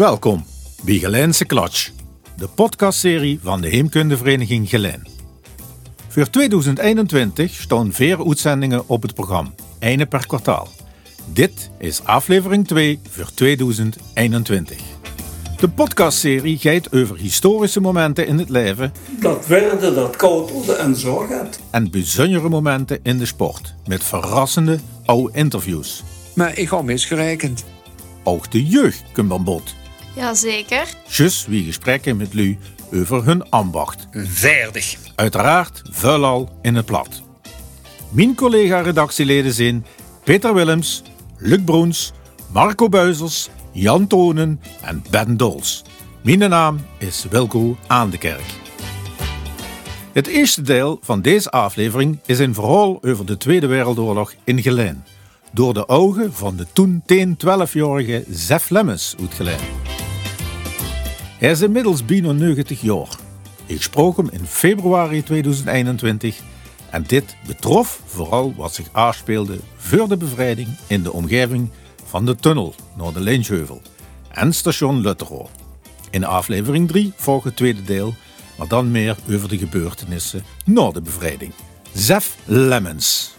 Welkom bij Gelijnse Klatsch, de podcastserie van de Heemkundevereniging Gelijn. Voor 2021 staan vier uitzendingen op het programma, ene per kwartaal. Dit is aflevering 2 voor 2021. De podcastserie gaat over historische momenten in het leven Dat werden, dat koutelde en zo gaat. en bijzondere momenten in de sport, met verrassende oude interviews. Maar ik had misgerekend. Ook de jeugd komt aan bod. Jazeker. Just wie gesprekken met Lu over hun ambacht. Verdig. Uiteraard vuilal in het plat. Mijn collega-redactieleden zijn Peter Willems, Luc Broens, Marco Buizers, Jan Tonen en Ben Dols. Mijn naam is Wilco Aan de Kerk. Het eerste deel van deze aflevering is een verhaal over de Tweede Wereldoorlog in Gelijn. Door de ogen van de toen 10-12-jarige Zef Lemmens uitgeleid. Hij is inmiddels bijna 90 jaar. Ik sprak hem in februari 2021 en dit betrof vooral wat zich afspeelde voor de bevrijding in de omgeving van de tunnel naar de Lynchheuvel en station Lutteroo. In aflevering 3 volgt het tweede deel, maar dan meer over de gebeurtenissen na de bevrijding. Zef Lemmens.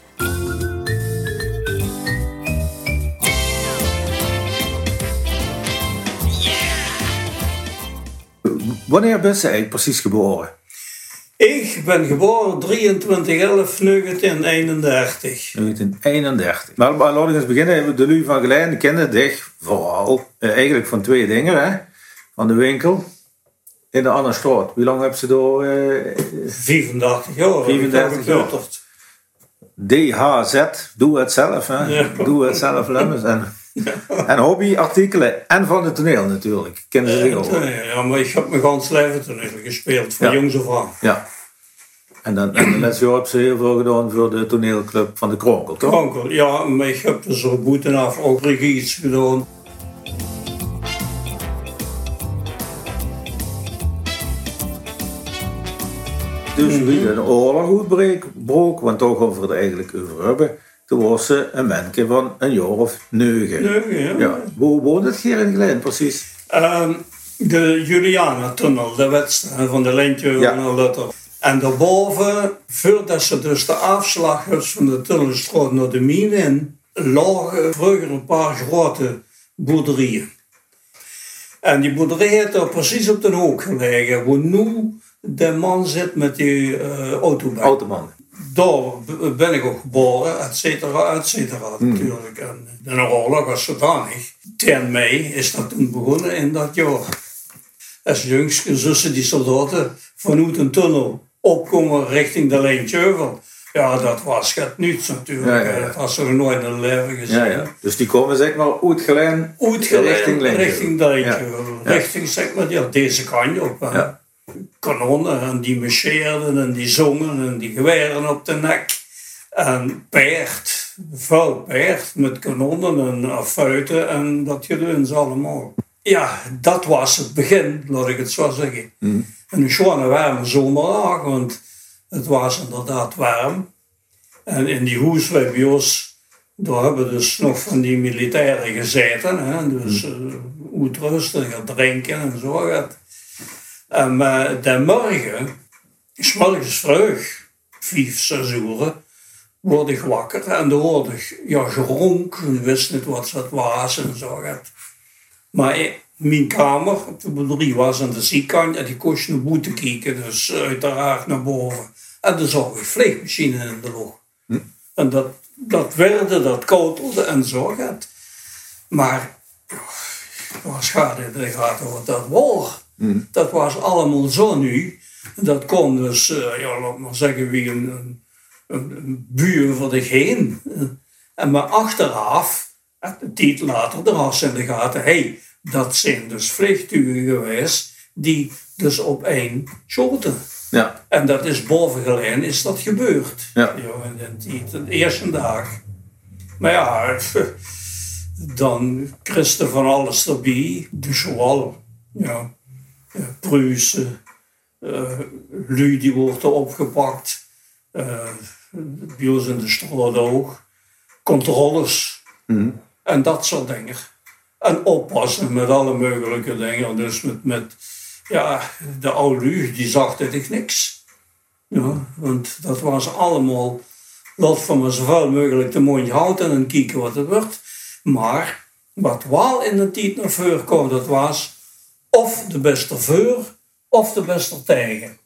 Wanneer ben je eigenlijk precies geboren? Ik ben geboren 23 1931 1931. Maar, maar laten we eens beginnen. De Lu van Gelein kennen dich vooral eh, eigenlijk van twee dingen. Hè? Van de winkel in de Anne Straat. Wie lang heb ze door eh, 34 jaar. 34 jaar. jaar. DHZ, doe het zelf. Hè? Ja. Doe het zelf, Lemmens. En, en hobbyartikelen. En van het toneel natuurlijk. Kennen ze ook. Ja, maar ik heb mijn gans leven toneel gespeeld, van Ja. jongs af aan. Ja. En dan en de laatste jaar heb ze heel veel gedaan voor de toneelclub van de Kronkel, toch? Kronkel, ja, maar ik heb dus op boeten af ook regie gedaan. Dus wie een oorlog uitbreek, want toch over het eigenlijk over hebben. Toen was ze een manneke van een jaar of negen. Negen, ja. ja. Hoe woont het hier in Glen, precies? Ehm, de Juliana-tunnel, de wedstrijd van de Lentje Ja. naar Lutter. En daarboven, voordat ze dus de afslag heeft van de tunnelstraat naar de mine in, lagen vroeger een paar grote boerderijen. En die boerderij heeft er precies op de hoek gelegen, waar nu de man zit met die. Automan. Daar ben ik ook geboren, et cetera, et cetera, natuurlijk. En de oorlog was zodanig. 10 mei is dat toen begonnen in dat jaar. Als jongske zussen die soldaten vanuit een tunnel opkomen richting de Lijntjeuvel. Ja, dat was het niets natuurlijk. Ja, ja, ja. Dat was er nooit in leven gezien. Ja, ja. Dus die komen zeg maar Uitgeleid richting richting de Lijntjeuvel. Ja. Richting, zeg maar, ja, deze kant op. Kanonnen en die marcheerden en die zongen en die geweren op de nek. En paard, vuil paard met kanonnen en affuiten en dat gedeuns allemaal. Ja, dat was het begin, laat ik het zo zeggen. En een schone warme zomerdag, want het was inderdaad warm. En in die huis bij ons, daar hebben dus nog van die militairen gezeten. Hè? Dus uh, uitrusten, gaan drinken en zo. gaat. En maar de morgen, is morgens vroeg, vijf, zes uur, word ik wakker en dan hoorde ik ja, geronk. Ik wist niet wat het was en zo. Maar ik- mijn kamer op de was aan de zijkant en die je naar boete kijken, dus uiteraard naar boven. En dan zag ik vleegmachine in de lucht. En dat, dat werd, dat koutelde en zo. Maar waar schade er gaat over dat woord. Dat was allemaal zo nu. Dat kon dus, eh, ja, laat maar zeggen, wie een, een, buur voor zich heen. En maar achteraf, een tijd later, er was in de gaten, hey, dat zijn dus vliegtuigen geweest die dus op één schoten. Ja. En dat is boven Geleen is dat gebeurd. Ja. in die, de eerste dag. Maar ja, dan Christen van alles erbij. De Joal, ja. Eh, Pruisen. eh Lu die wordt er opgepakt. eh bij ons in de straat ook. Controles. En dat soort dingen. En oppassen met alle mogelijke dingen. Dus met, met ja, de oude die zag dit niks. Ja, want dat was allemaal, laat van me zoveel mogelijk de mondje houden en kijken wat het wordt. Maar wat wel in de tijd naar voren kwam, dat was of de beste voor of de beste tegen.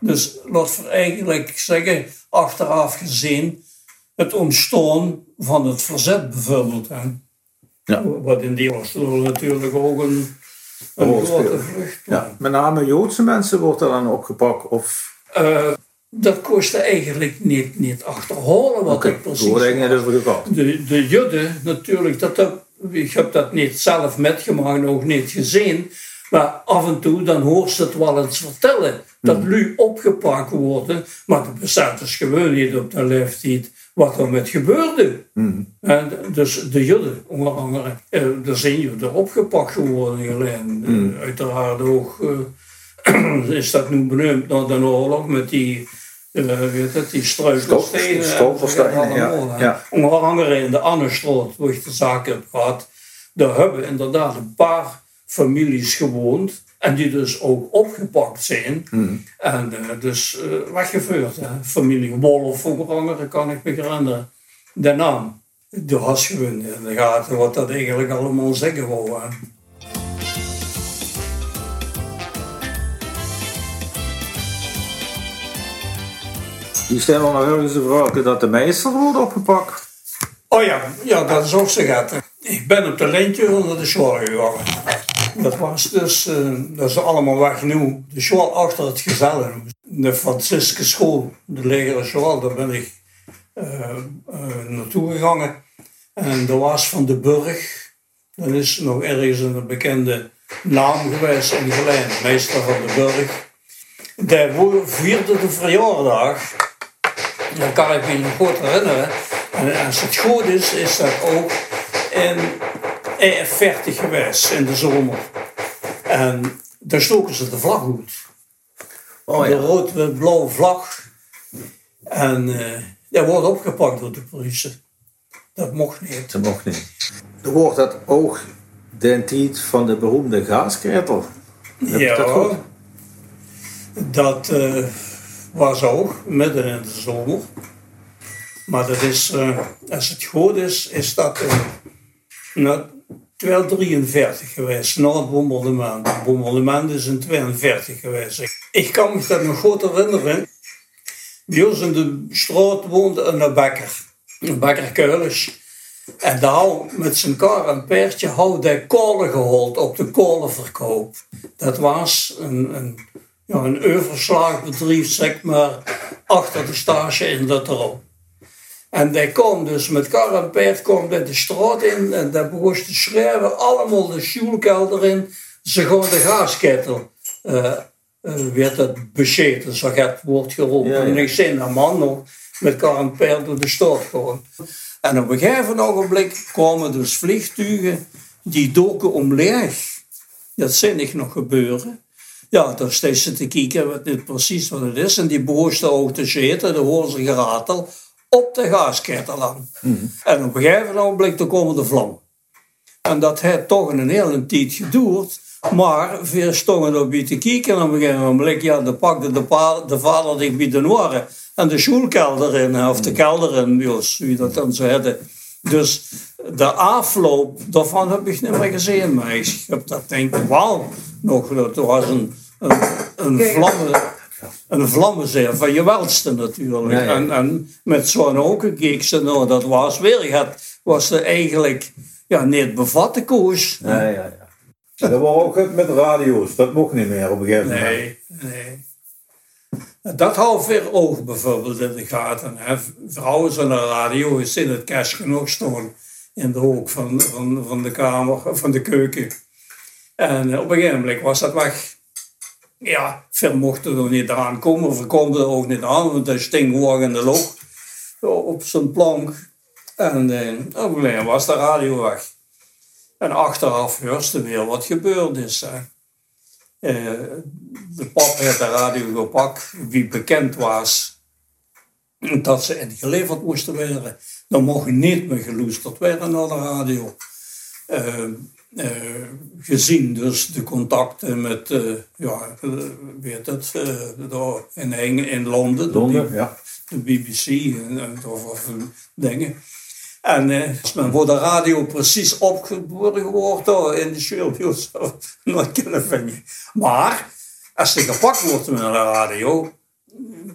Dus laat we eigenlijk zeggen, achteraf gezien, het ontstaan van het verzet bijvoorbeeld. Hè. Ja. Wat in die Oosterloo natuurlijk ook een, een grote vlucht Ja, met name Joodse mensen wordt er dan opgepakt? Of? Uh, dat kostte eigenlijk niet, niet achterhalen wat okay, het precies was. De, de Joden natuurlijk, dat ik heb dat niet zelf metgemaakt, nog niet gezien. Maar af en toe dan hoort ze het wel eens vertellen. Dat mm. lu opgepakt worden. Maar de bezetters gewoon niet op de leeftijd wat er met gebeurde. Mm. En dus de Joden, onder andere, eh, er zijn Joden opgepakt geworden. Alleen, mm. uiteraard ook uh, is dat nu benoemd naar de oorlog met die, uh, weet het, die struikelstenen. Ja, ja. Onder andere in de Annestroot, waar ik de zaak heb gehad, daar hebben inderdaad een paar families gewoond. En die dus ook opgepakt zijn. Hmm. En uh, dus uh, weggevoerd. Hè. Familie Wolf, onder kan ik me herinneren. De naam. De was gewoon in de gaten wat dat eigenlijk allemaal zeggen wou. Hè. Die stellen nog ergens de vraag dat de meester wordt opgepakt. Oh ja, ja dat is ook zo gaat. Ik ben op de lintje onder de school gegaan. Dat was dus, uh, dat is allemaal weg nu. De school achter het gezellen. De Francische school, de legere school, daar ben ik uh, uh, naartoe gegaan. En dat was van de Burg. Dat is nog ergens een bekende naam geweest in Gelijn, meester van de Burg. Die vierde de verjaardag. Dat kan ik me nog goed herinneren. En als het goed is, is dat ook in EF40 geweest in de zomer. En daar stoken ze de vlag uit. Oh, ja. De rood-blauwe vlag. En uh, dat wordt opgepakt door de politie. Dat mocht niet. Dat mocht niet. Er wordt dat ook de tijd van de beroemde gaasketel. Ja, dat, dat uh, was ook midden in de zomer. Maar dat is, uh, als het goed is, is dat uh, 243 geweest, na het bombardement. Het bombardement is in 42 geweest. Ik kan me dat nog goed herinneren. Bij ons in de straat woonde een bakker, een bakker Keulis. En daar met zijn kar en peertje hij kolen gehaald op de kolenverkoop. Dat was een, een, ja, een overslagbedrijf, zeg maar, achter de stage in dat erop. En die kwam dus met kar en paard kwam de straat in en daar begon te schrijven, allemaal de sjoelkelder in. Ze gaan de gaasketel, uh, uh, werd het bescheten, zo het woord geroepen. En ik zie een man nog met kar en paard door de stad gewoon. En op een gegeven ogenblik kwamen dus vliegtuigen die doken omleeg. Dat zie ik nog gebeuren. Ja, daar steeds ze te kijken, wat niet precies wat het is. En die begonnen ook te zitten, de horen ze geratel op de gaasketel aan. Mm En op een gegeven moment dan komen de vlam. En dat heeft toch een hele tijd geduurd. Maar veel stongen op te kijken en op een gegeven moment ja, dan pakte de, de vader die bij de noren en de schoolkelder in, of de kelder in, Jos, wie dat dan zo hadden. Dus de afloop daarvan heb ik niet meer gezien, maar ik heb dat denk ik wel nog, dat was een, een, een vlammen een vlammenzeer van je welste natuurlijk. En, en met zo'n ze, nou, dat was weer, het was er eigenlijk ja, niet bevatte koers. Ja, ja, ja. Dat was ook met radio's, dat mocht niet meer op een gegeven moment. Nee, nee. Dat houdt weer oog bijvoorbeeld in de gaten. Hè. Vrouwen zijn de radio is in het kerst genoeg staan in de hoek van, van, van de kamer, van de keuken. En op een gegeven moment was dat weg ja, ver mochten er niet aankomen, of we konden er ook niet aan, want dat sting hoog in de lucht op zijn plank. En eh, was de radio weg. En achteraf hoorde weer wat gebeurd is. Uh, de pap heeft de radio gepakt, wie bekend was dat ze ingeleverd moesten worden. Dan mocht niet meer geloesterd werden naar de radio. Uh, eh, gezien dus de contacten met, eh, ja, eh, weet het, daar in, Eng- in Londen, de ja. de BBC en, en of, of dingen. En eh, is men voor de radio precies opgeboren geworden in de studios. Nooit kunnen vinden. Maar als ze gepakt wordt met een radio,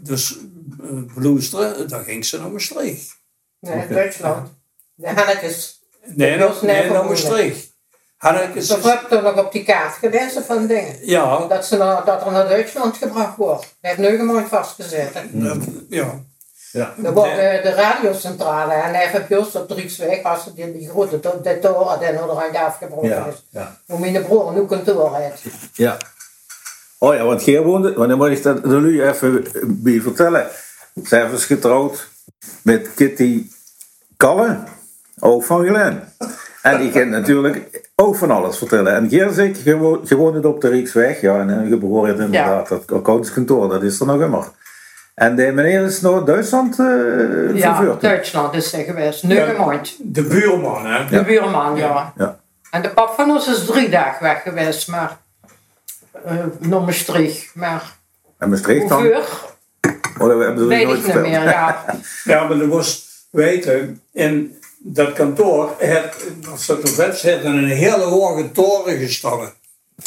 dus eh, beluisteren, dan ging ze naar Maastricht. Nee, Duitsland. De Hannekes. Nee, Dat nog, nee, naar. Maastricht. Hanneke Ze heb toen nog op die kaart gewezen van dingen. Ja, Dat, ze naar, dat er naar Duitsland gebracht wordt. Dat heeft nu gewoon vastgezet. dat- ja. Ja. Er wordt de, de radiocentrale en even juist op Drieksweg was het die, die grote de toren die nog afgebroken Ja, is. ja. Hoe mijn broer nu kantoor heeft. Ja. Oh ja, want Geer woonde, want dan moet ik dat er nu even bij vertellen. Zij is getrouwd met Kitty Kalle, ook van Glen. En die kan natuurlijk ook van alles vertellen. En Geer zegt, je wo- je woont op de Rijksweg, ja, en je behoort inderdaad, dat accountantskantoor, dat is er nog immer. En de meneer is naar Duitsland eh Ja, vervuurd. Duitsland is ze geweest. Nu gemaakt. De buurman, hè? De buurman, ja. Ja. En de pap van ons is drie dagen weg geweest, maar. Uh, naar Maastricht. Maar En Maastricht dan? hoeveel? Oh, dat hebben ze Weet nooit ik niet meer, ja. Ja, maar je moest weten, in dat kantoor, het, als dat op wet in een hele hoge toren gestaan.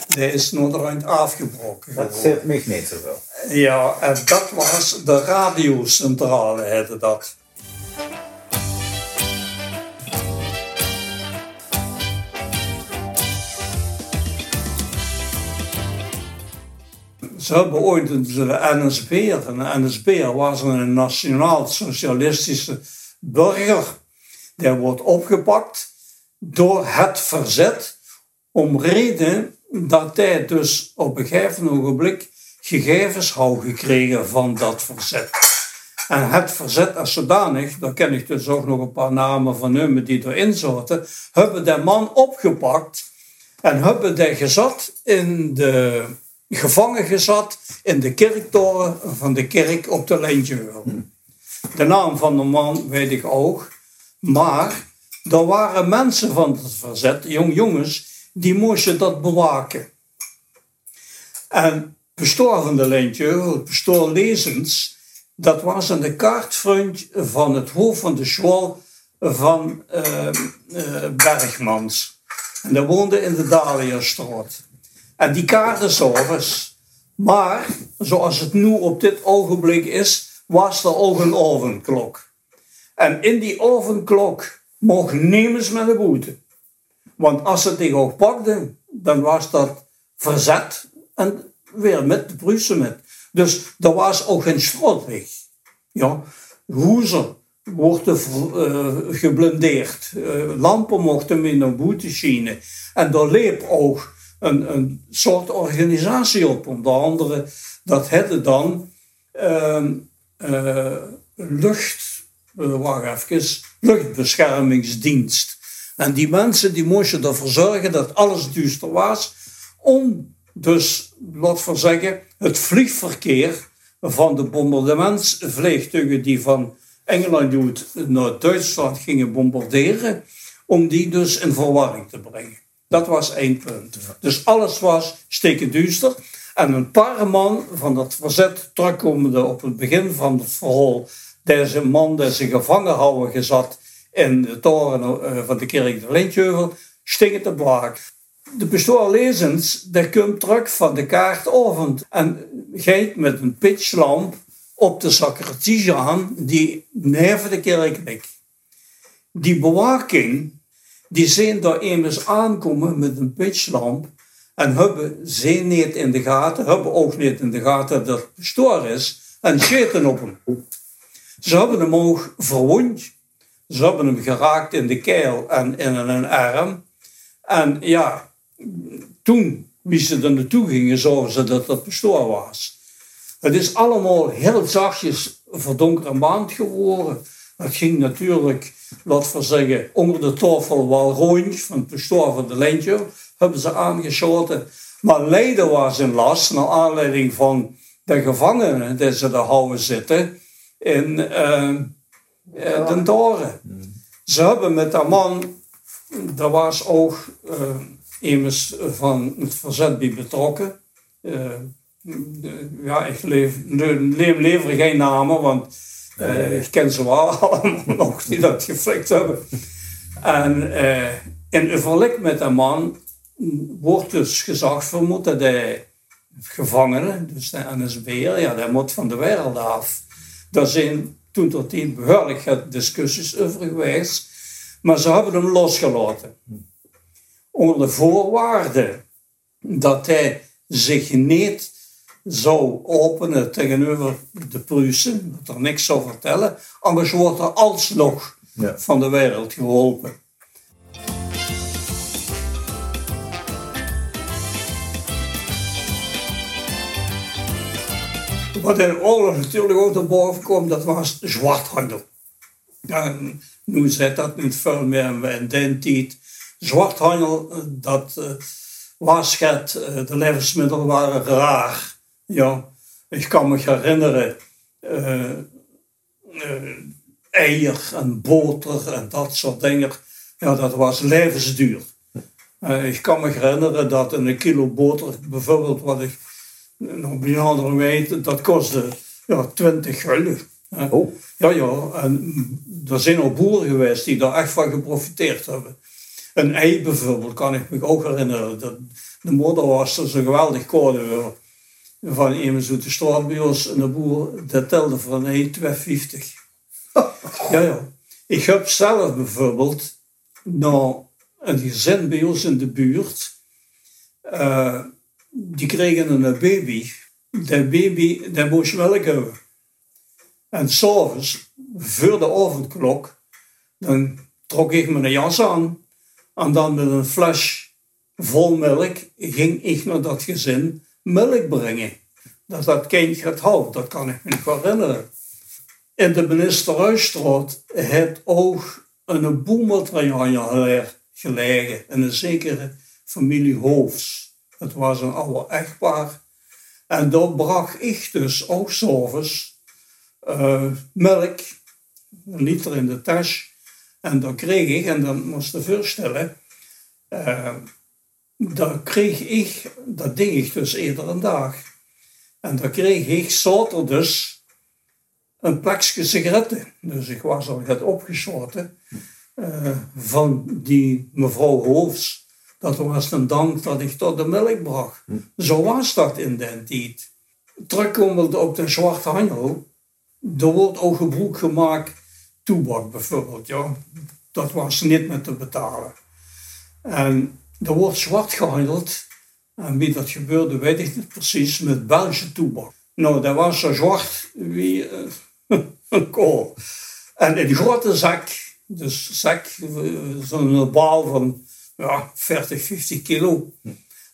Die is nog eruit afgebroken. Dat zit mij niet zoveel. Ja, en dat was de radiocentrale, heette dat. Ze hebben ooit de NSB, en de NSB was een nationaal-socialistische burger. Die wordt opgepakt door het verzet om reden dat hij dus op een gegeven ogenblik gegevens had gekregen van dat verzet. En het verzet als zodanig, daar ken ik dus ook nog een paar namen van hem die erin zaten, hebben de man opgepakt en hebben die gezet in de, gevangen gezet in de kerktoren van de kerk op de Lijntjewel. De naam van de man weet ik ook, maar er waren mensen van het verzet, jong jongens, die moesten dat bewaken. En pastoor van de pastoor Lezens, dat was aan de kaartfront van het hoofd van de school van eh, eh, Bergmans. En dat woonde in de Dahliastraat. En die kaarten s'avonds. Maar, zoals het nu op dit ogenblik is, was er ook een ovenklok. En in die ovenklok mocht niemand met een boete. Want als ze die ook pakten, dan was dat verzet en weer met de Pruisen met. Dus er was ook geen straatweg. Ja, hoezen worden uh, geblindeerd. Uh, lampen mochten minder boete schijnen. En daar leep ook een, een soort organisatie op. Onder andere, dat hadden dan uh, lucht, wacht even, luchtbeschermingsdienst. En die mensen die moesten ervoor zorgen dat alles duister was. Om dus, laat we zeggen, het vliegverkeer van de bombardementsvliegtuigen die van Engeland naar Duitsland gingen bombarderen. Om die dus in verwarring te brengen. Dat was één punt. Dus alles was steken duister. En een paar man van dat verzet, terugkomende op het begin van het verhaal, deze man die ze gevangen houden gezat in de toren van de kerk de Lintjeuvel, stingen te blaak. De pastoor Lezens, die komt terug van de kaartavond en gaat met een pitchlamp op de sacratie aan die neven de kerk ligt. Die bewaking, die zien daar immers aankomen met een pitchlamp en hebben ze niet in de gaten, hebben ook niet in de gaten dat het pastoor is en schieten op hem. Ze hebben hem ook verwond. Ze hebben hem geraakt in de keel en in een arm. En ja, toen, wie ze er naartoe gingen, zagen ze dat dat pastoor was. Het is allemaal heel zachtjes verdonkere maand geworden. Het ging natuurlijk, laten we zeggen, onder de tafel wel rond van het pastoor van de Lintje. Hebben ze aangeschoten. Maar Leiden was in last, naar aanleiding van de gevangenen die ze daar houden zitten in uh, Den Toren. Ze hebben met dat man, dat was ook uh, immers van het verzet bij betrokken. Uh, ja, ik leef, neem liever geen namen, want uh, ik ken ze wel allemaal nog die dat geflikt hebben. En in overleg met een man wordt dus gezag vermoed dat hij gevangene, dus de NSB'er, ja, dat moet van de wereld af. Daar zijn toen tot die behoorlijk discussies over geweest, maar ze hebben hem losgelaten. Onder de voorwaarde dat hij zich niet zou openen tegenover de Pruisen, dat er niks zou vertellen, anders wordt er alsnog ja. van de wereld geholpen. Wat in oorlog natuurlijk ook naar boven kwam, dat was zwarthandel. En nu zit dat niet veel meer in die tijd. Zwarthandel, dat uh, was het, uh, de levensmiddelen waren raar. Ja, ik kan me herinneren, eier en boter en dat soort dingen, ja, dat was levensduur. ik kan me herinneren dat een kilo boter, bijvoorbeeld wat ik nog bij andere weet, dat kostte ja, 20 gulden. Oh. Ja, ja. En er zijn ook boeren geweest die daar echt van geprofiteerd hebben. Een ei bijvoorbeeld, kan ik me ook herinneren. Dat de moeder was er zo geweldig code van iemand uit de straat bij ons. En de boer, dat telde voor een ei 2,50. ja, ja. Ik heb zelf bijvoorbeeld nou een gezin bij ons in de buurt. Uh, die kregen een baby. Dat baby, dat moest melk hebben. En s'avonds, voor de avondklok, dan trok ik mijn jas aan. En dan met een fles vol melk ging ik naar dat gezin melk brengen. Dat dat kind gaat houden, dat kan ik me nog herinneren. In de ministerhuisstraat heeft ook een boelmateriaal gelegen. En een zekere familie Hoofs. Het was een oude echtpaar. En dan bracht ik dus ook s'avonds uh, melk, een liter in de tas. En dan kreeg ik, en dan moest je voorstellen, uh, dan kreeg ik, dat ding ik dus een dag. En dan kreeg ik zaterdag dus een pakje sigaretten. Dus ik was al het opgesloten uh, van die mevrouw Hoofs. Dat was een dank dat ik tot de melk bracht. Hm. Zo was dat in den tijd. Terugkomend op de zwarte handel, er wordt ook gebruik gemaakt, toebak bijvoorbeeld. Ja. Dat was niet meer te betalen. En er wordt zwart gehandeld. En wie dat gebeurde, weet ik niet precies, met Belgische toebak. Nou, dat was zo zwart wie uh, een kool. En in grote zak, dus zak, eh, zo'n baal van ja, 40, 50 kilo.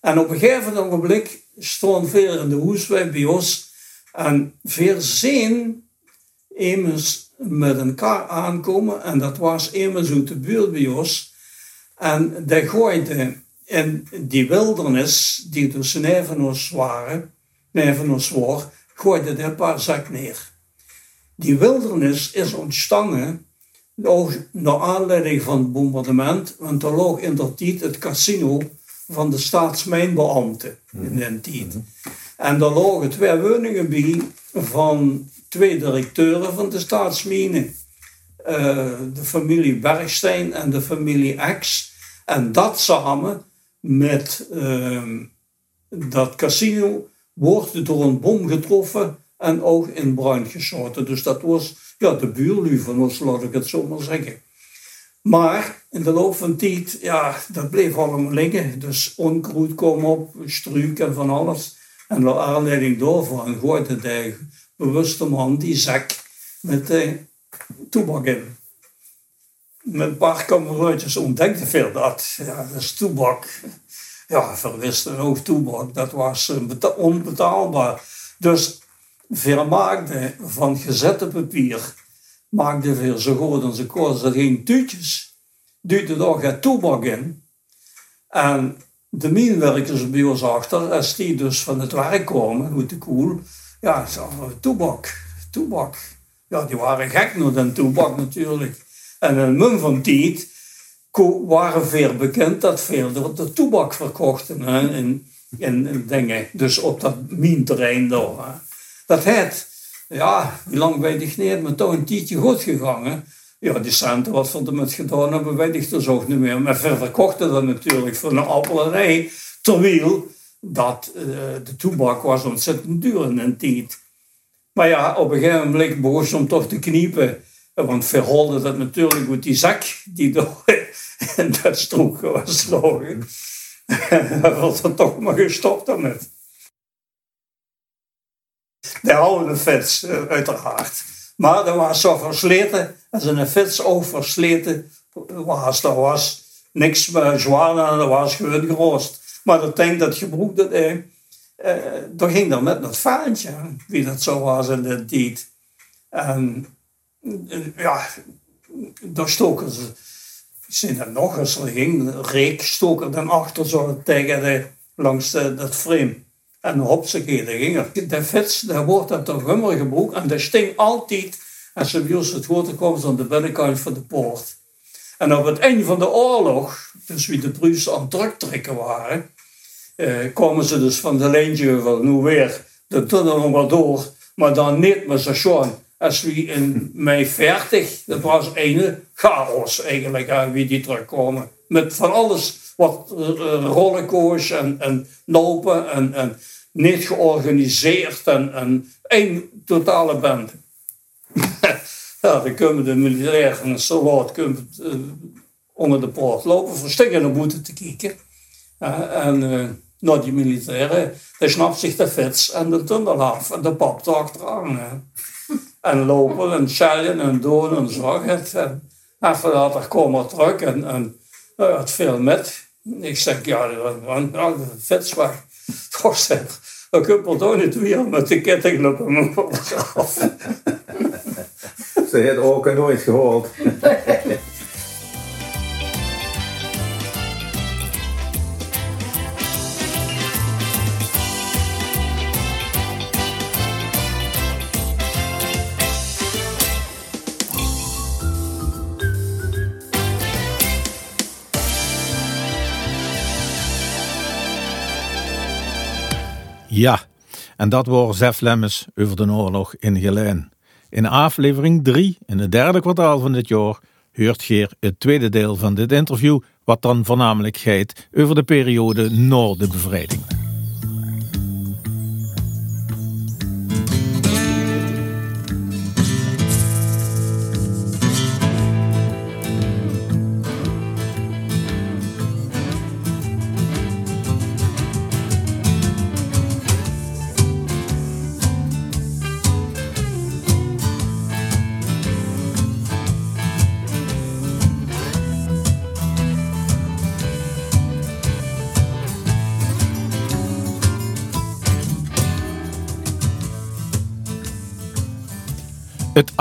En op een gegeven ogenblik stond veel in de hoesweg bij ons. En veel zien immers met een kar aankomen. En dat was immers uit de buurt bij ons. En die gooide in die wildernis, die dus neven waren, ons was, gooide een paar zak neer. Die wildernis is ontstaan nog naar aanleiding van het bombardement, want er lag in dat tijd het casino van de staatsmijnbeambten in die tijd. En daar lagen twee woningen bij van twee directeuren van de staatsmijnen. Uh, de familie Bergstein en de familie X. En dat samen met uh, dat casino wordt door een bom getroffen en ook in brand geschoten. Dus dat was ja, de buurlu van ons, laat ik het zo maar zeggen. Maar in de loop van tijd, ja, dat bleef allemaal liggen. Dus onkruid kwam op, struik en van alles. En de aanleiding daarvan gooide de bewuste man die zak met de toebak in. Een paar kameraadjes ontdekte veel dat. Ja, dat is toebak. Ja, verwisten ook toebak. Dat was onbetaalbaar. Dus vermaakte van gezette papier, maakte veel zo goed en zo kort. Dat ging tuutjes, duwde daar het toebak in. En de mijnwerkers bij ons achter, als die dus van het werk kwamen, met de koel, ja, zo, toebak, toebak. Ja, die waren gek naar den toebak natuurlijk. En een mum van tijd waren veel bekend dat veel de, de toebak verkochten in, in, dingen. Dus op dat minterrein daar. Dat het, ja, hoe lang weet ik niet, maar toch een tijdje goed gegaan. Ja, die centen wat ze ermee gedaan hebben, weet ik dus ook niet meer. Maar verder kochten dat natuurlijk voor een appel en ei. Terwijl dat uh, de toebak was ontzettend duur in een tijd. Maar ja, op een gegeven moment begon ze om toch te kniepen. Want verholde dat natuurlijk met die zak die door in dat strook was gelogen. Hij was er toch maar gestopt daarmee. De oude fiets, eh, uiteraard. Maar dat was zo versleten, als een fiets ook versleten was, dat was niks meer zwaar en dat was gewoon geroost. Maar dat ding dat gebroekte, eh, eh, daar ging dan met het vaantje, wie dat zo was in de tijd. En ja, daar stoken ze, zijn er nog eens, er ging een reek stoken dan achter zo tegen de, langs de, dat frame. En hopsakee, daar ging er. De fiets, daar wordt dat toch hummer gebroken en dat sting altijd, als ze ons het water komen, aan de binnenkant van de poort. En op het einde van de oorlog, dus wie de Pruisen aan het terugtrekken waren, eh, komen ze dus van de lijntje nu weer de tunnel nog maar door, maar dan niet met station. Als we in mei 40, dat was een chaos eigenlijk, aan wie die terugkomen. Met van alles wat uh, rollenkoers en, en lopen en, en niet georganiseerd en, en één totale band. ja, dan kunnen de militairen en soldaat kunnen, uh, onder de poort lopen, verstikken de boete te kijken. en uh, nou, die militairen, die snapt zich de fiets en de tunnel af en de pap erachteraan. En lopen en schellen en doen en zo. En even later komen we terug en, en nou, het veel met. Ik zeg, ja, dan, de fiets weg. Toch zeg, je toch niet weer met de ketting op mijn af. Ze heeft ook nooit gehoord. Ja, en dat was Zef Lemmens over de oorlog in Geleen. In aflevering 3, in het derde kwartaal van dit jaar, hoort Geer het tweede deel van dit interview, wat dan voornamelijk gaat over de periode na de bevrijding.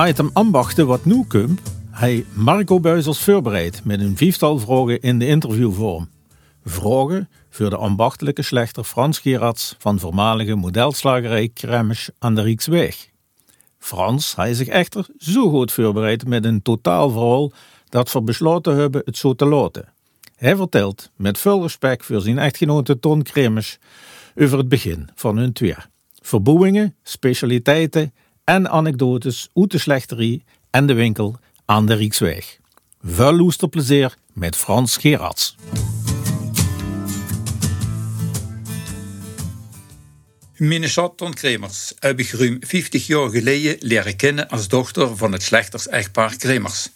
Item ambachten wat nu komt, hij Marco Buizels voorbereid met een vijftal vragen in de interviewvorm. Vragen voor de ambachtelijke slechter Frans Gerards van voormalige modelslagerij Kremmes aan de Rijksweg. Frans hij zich echter zo goed voorbereid met een totaalverhaal dat we besloten hebben het zo te laten. Hij vertelt met veel respect voor zijn echtgenote Ton Kremers over het begin van hun twee. Verboeingen, specialiteiten en anekdotes uit de slechterie en de winkel aan de Rijksweg. Veel loesterplezier met Frans Gerards. Minnesota Kremers heb ik ruim 50 jaar geleden leren kennen als dochter van het slechters-echtpaar Kremers.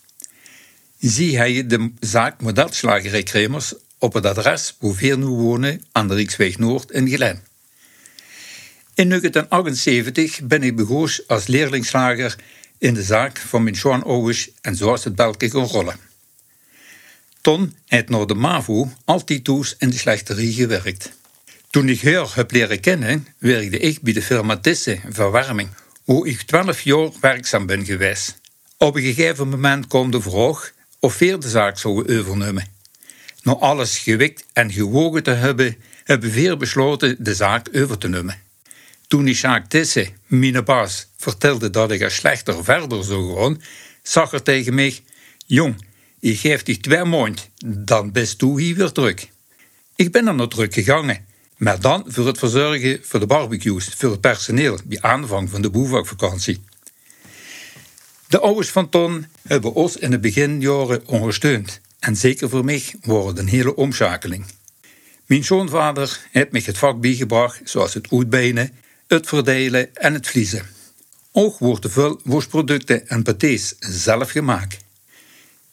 Zie hij de zaak Modelslagerij Kremers op het adres waar we nu wonen aan de Rijksweg Noord in Gelen. In 1978 ben ik begonnen als leerlingslager in de zaak van mijn Ogus en zoals het belke kon rollen. Ton heeft naar de MAVO altijd toes in de slechterie gewerkt. Toen ik haar heb leren kennen, werkte ik bij de firma Tisse Verwarming, hoe ik 12 jaar werkzaam ben geweest. Op een gegeven moment kwam de vraag of we de zaak zouden overnemen. Na alles gewikt en gewogen te hebben, hebben we besloten de zaak over te nemen. Toen Isaac Tisse, mijn baas, vertelde dat ik er slechter verder zou gaan, zag er tegen mij: Jong, Ik geef die twee maanden, dan best toe hier weer druk. Ik ben er nog druk gegangen, maar dan voor het verzorgen voor de barbecues, voor het personeel bij aanvang van de boevakvakantie. De ouders van Ton hebben ons in de beginjaren ondersteund en zeker voor mij was het een hele omschakeling. Mijn schoonvader heeft mij het vak bijgebracht zoals het uitbenen, het verdelen en het vliezen. Ook worden veel worstproducten en pâtés zelf gemaakt.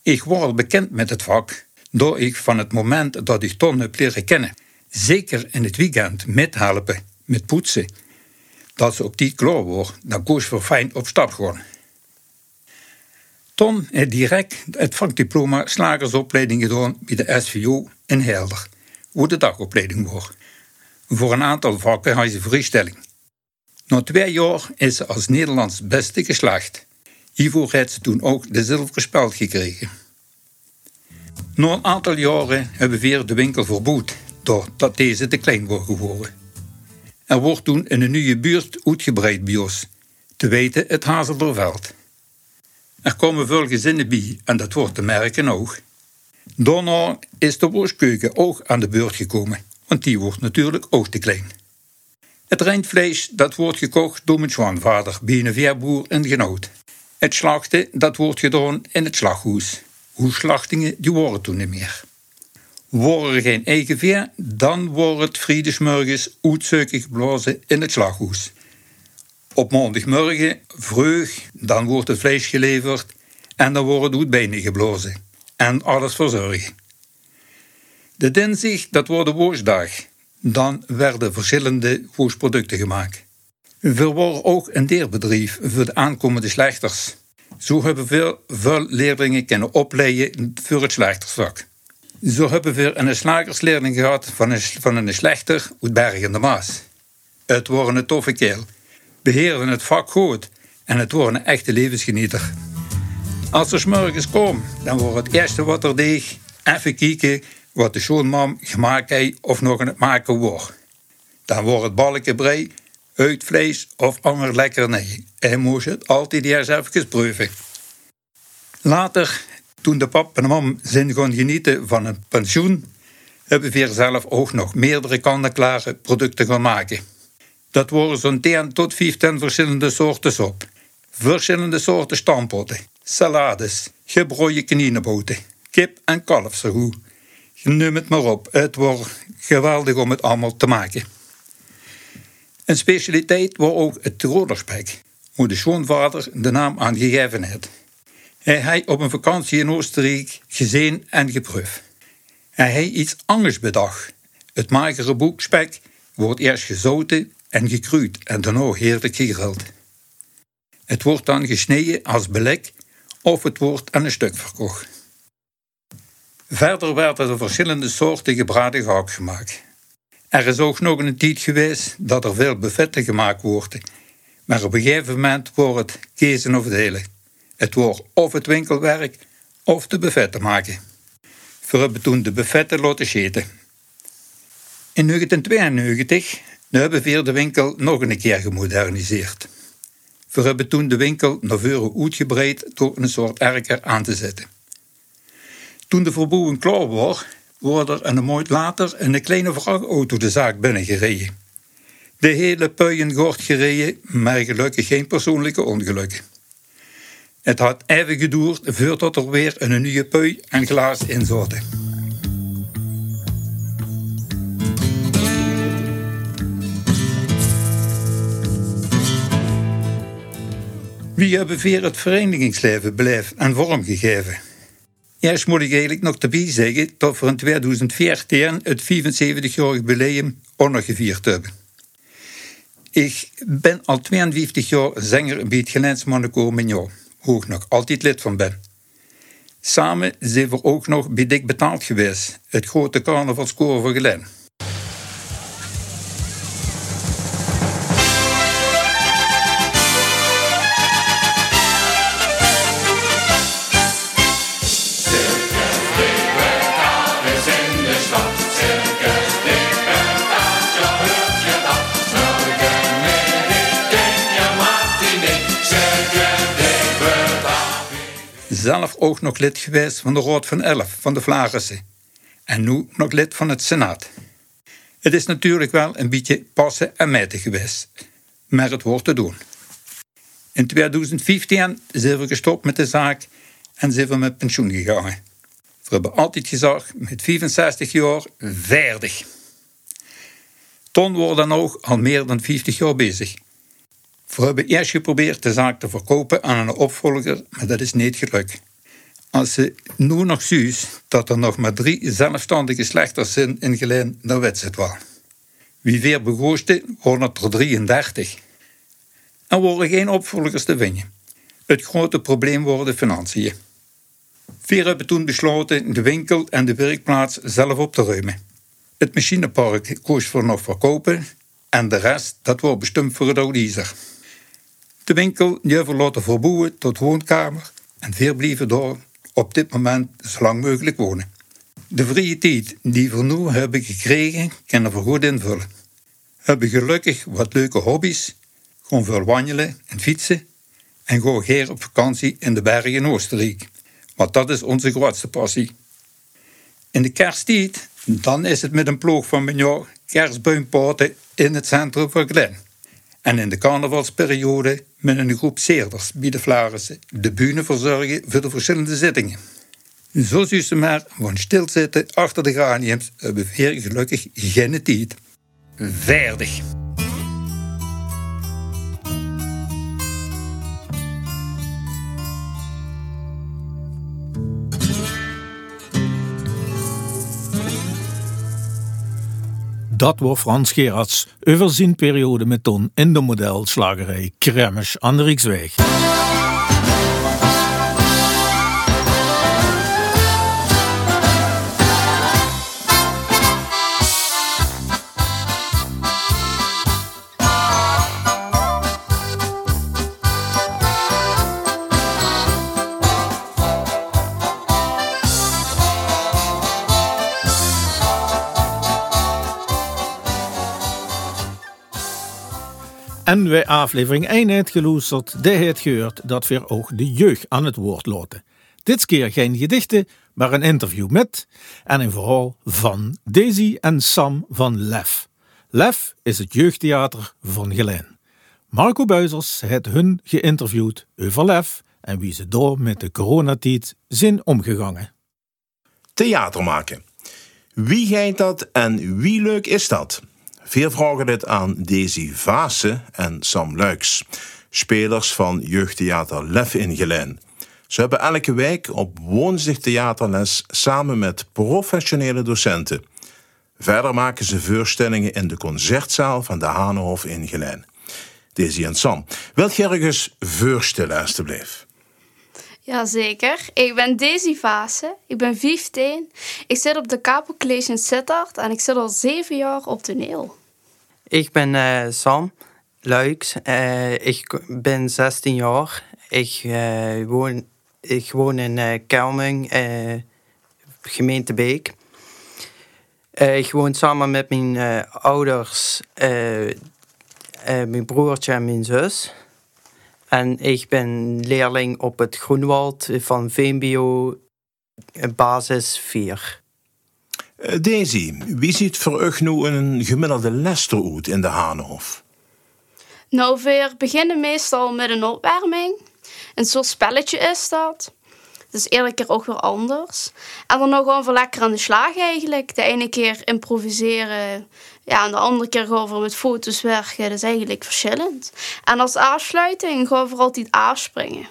Ik word al bekend met het vak door ik van het moment dat ik Ton heb leren kennen, zeker in het weekend methelpen met poetsen, dat ze op die klaar wordt, dan koos voor fijn op stap gewoon. Ton heeft direct het vakdiploma slagersopleiding gedaan bij de SVO in Helder, hoe de dagopleiding wordt. Voor een aantal vakken had ze vrijstelling. Na twee jaar is ze als Nederlands beste geslaagd. Hiervoor heeft ze toen ook de zilveren speld gekregen. Na een aantal jaren hebben we weer de winkel verbood, doordat deze te klein wordt geworden. Er wordt toen in een nieuwe buurt uitgebreid bij ons, te weten het Hazelderveld. Er komen veel gezinnen bij en dat wordt te merken ook. Daarna is de boskeuken ook aan de beurt gekomen, want die wordt natuurlijk ook te klein. Het rindvlees dat wordt gekocht door mijn zwaanvader bij een veerboer in Genoot. Het slachten dat wordt gedaan in het slaghuis. Hoeslachtingen die worden toen niet meer. Worden er geen eigen veer, dan wordt het vrijdesmorgens uitzoekig geblazen in het slaghuis. Op maandagmorgen, vroeg, dan wordt het vlees geleverd en dan wordt het uitbenen geblazen. En alles verzorgen. De dinsdag, dat wordt de woensdag. Dan werden verschillende woestproducten gemaakt. We worden ook een deerbedrijf voor de aankomende slechters. Zo hebben veel, veel leerlingen kunnen opleiden voor het slechtervak. Zo hebben we een slagersleerling gehad van een, van een slechter uit Bergen de Maas. Het wordt een toffe kerel beheren het vak goed en het wordt een echte levensgenieter. Als er morgens komt, dan wordt het eerste wat er deeg even kijken wat de schoonmam gemaakt heeft of nog aan het maken wordt. Dan wordt het balken brei, uitvlees of ander lekkernij. En moest het altijd eerst even proeven. Later, toen de pap en de mam zijn gaan genieten van een pensioen, hebben we zelf ook nog meerdere kant-en-klare producten gaan maken. Dat worden zo'n 10 tot 15 verschillende soorten sop. Verschillende soorten stampotten, salades, gebroeide kanineboten, kip- en kalfsragout. Noem het maar op, het wordt geweldig om het allemaal te maken. Een specialiteit was ook het Tirolerspek, hoe de schoonvader de naam aan gegeven heeft. Hij heeft op een vakantie in Oostenrijk gezien en geproefd. Hij heeft iets anders bedacht. Het magere boekspek wordt eerst gezouten en gekruid en daarna heerlijk gegrild. Het wordt dan gesneden als belek of het wordt aan een stuk verkocht. Verder werden er verschillende soorten gebraden gehakt gemaakt. Er is ook nog een tijd geweest dat er veel buffetten gemaakt worden, maar op een gegeven moment wordt het kiezen of delen. Het wordt of het winkelwerk of de buffetten maken. We hebben toen de buffetten laten scheten. In 1992 nu hebben we de winkel nog een keer gemoderniseerd. We hebben toen de winkel naar voren uitgebreid door een soort erker aan te zetten. Toen de verbouwing klaar was, wordt er een maand later een kleine vrachtauto de zaak binnengereden. De hele puien wordt gereden, maar gelukkig geen persoonlijke ongelukken. Het had even geduurd voordat er weer een nieuwe pui en glaas in zaten. Wie hebben weer het verenigingsleven beleefd en vormgegeven? Eerst moet ik eigenlijk nog erbij zeggen dat we in 2014 het 75-jarig jubileum ondergevierd hebben. Ik ben al 52 jaar zanger bij het Geleinsmannenkoor Mignon, hoe ik nog altijd lid van ben. Samen zijn we ook nog bij Dik Betaald geweest, het grote carnavalskoor van Gelen. Zelf ook nog lid geweest van de Raad van Elf van de Vlarissen en nu nog lid van het Senaat. Het is natuurlijk wel een beetje passen en meten geweest, maar het wordt te doen. In 2015 zijn we gestopt met de zaak en zijn we met pensioen gegaan. We hebben altijd gezegd, met 65 jaar, verdig. Ton wordt dan ook al meer dan 50 jaar bezig. We hebben eerst geprobeerd de zaak te verkopen aan een opvolger, maar dat is niet gelukt. Als ze nu nog ziet dat er nog maar drie zelfstandige slechters zijn in Geleen, dan weet ze het wel. Wie weer begoosde, worden het er 33. Er worden geen opvolgers te vinden. Het grote probleem worden de financiën. Vier hebben toen besloten de winkel en de werkplaats zelf op te ruimen. Het machinepark koos voor nog verkopen en de rest dat wordt bestemd voor het audiezer. De winkel hebben we laten verbouwen tot woonkamer en vier blijven door op dit moment zo lang mogelijk wonen. De vrije tijd die we nu hebben gekregen, kunnen we goed invullen. We hebben gelukkig wat leuke hobby's, gewoon veel wandelen en fietsen en gewoon hier op vakantie in de bergen in Oostenrijk. Want dat is onze grootste passie. In de kersttijd, dan is het met een ploeg van mijn jaar kerstboompoten in het centrum van Glen. En in de carnavalsperiode met een groep zeerders bij de Flarissen de bühne verzorgen voor de verschillende zittingen. Zo zie ze maar van stilzitten achter de graniums hebben we gelukkig geen tijd. Verdig. Dat wordt Frans Gerards over zijn periode met Ton in de modelslagerij Kremmers aan de Rijksweg. En wij aflevering 1 uitgeloesterd, de het gehoord dat we ook de jeugd aan het woord laten. Dit keer geen gedichten, maar een interview met en een verhaal van Daisy en Sam van Lef. Lef is het jeugdtheater van Geleen. Marco Buizers heeft hun geïnterviewd over Lef en wie ze door met de coronatijd zijn omgegangen. Theater maken. Wie geit dat en wie leuk is dat? Veel vragen dit aan Daisy Vase en Sam Luiks, spelers van jeugdtheater Lef in Geleen. Ze hebben elke week op woensdag theaterles samen met professionele docenten. Verder maken ze voorstellingen in de concertzaal van de Hanenhof in Geleen. Daisy en Sam, wilt je ergens voorstellen alstublieft? Jazeker. Ik ben Daisy Vase. Ik ben 15. Ik zit op de Capo College in Sittard en ik zit al zeven jaar op toneel. Ik ben eh, Sam Luiks. Eh, ik ben 16 jaar. Ik, eh, woon, ik woon in Kelming, gemeente Beek. ik woon samen met mijn ouders, mijn broertje en mijn zus. En ik ben leerling op het Groenwald van VMBO basis 4. Daisy, wie ziet voor u nu een gemiddelde les uit in de Hanenhof? Nou, we beginnen meestal met een opwarming. Een soort spelletje is dat. Het is iedere keer ook weer anders. En dan nog gewoon voor lekker aan de slag eigenlijk. De ene keer improviseren. Ja, en de andere keer gewoon voor met foto's werken. Dat is eigenlijk verschillend. En als afsluiting gewoon voor altijd afspringen.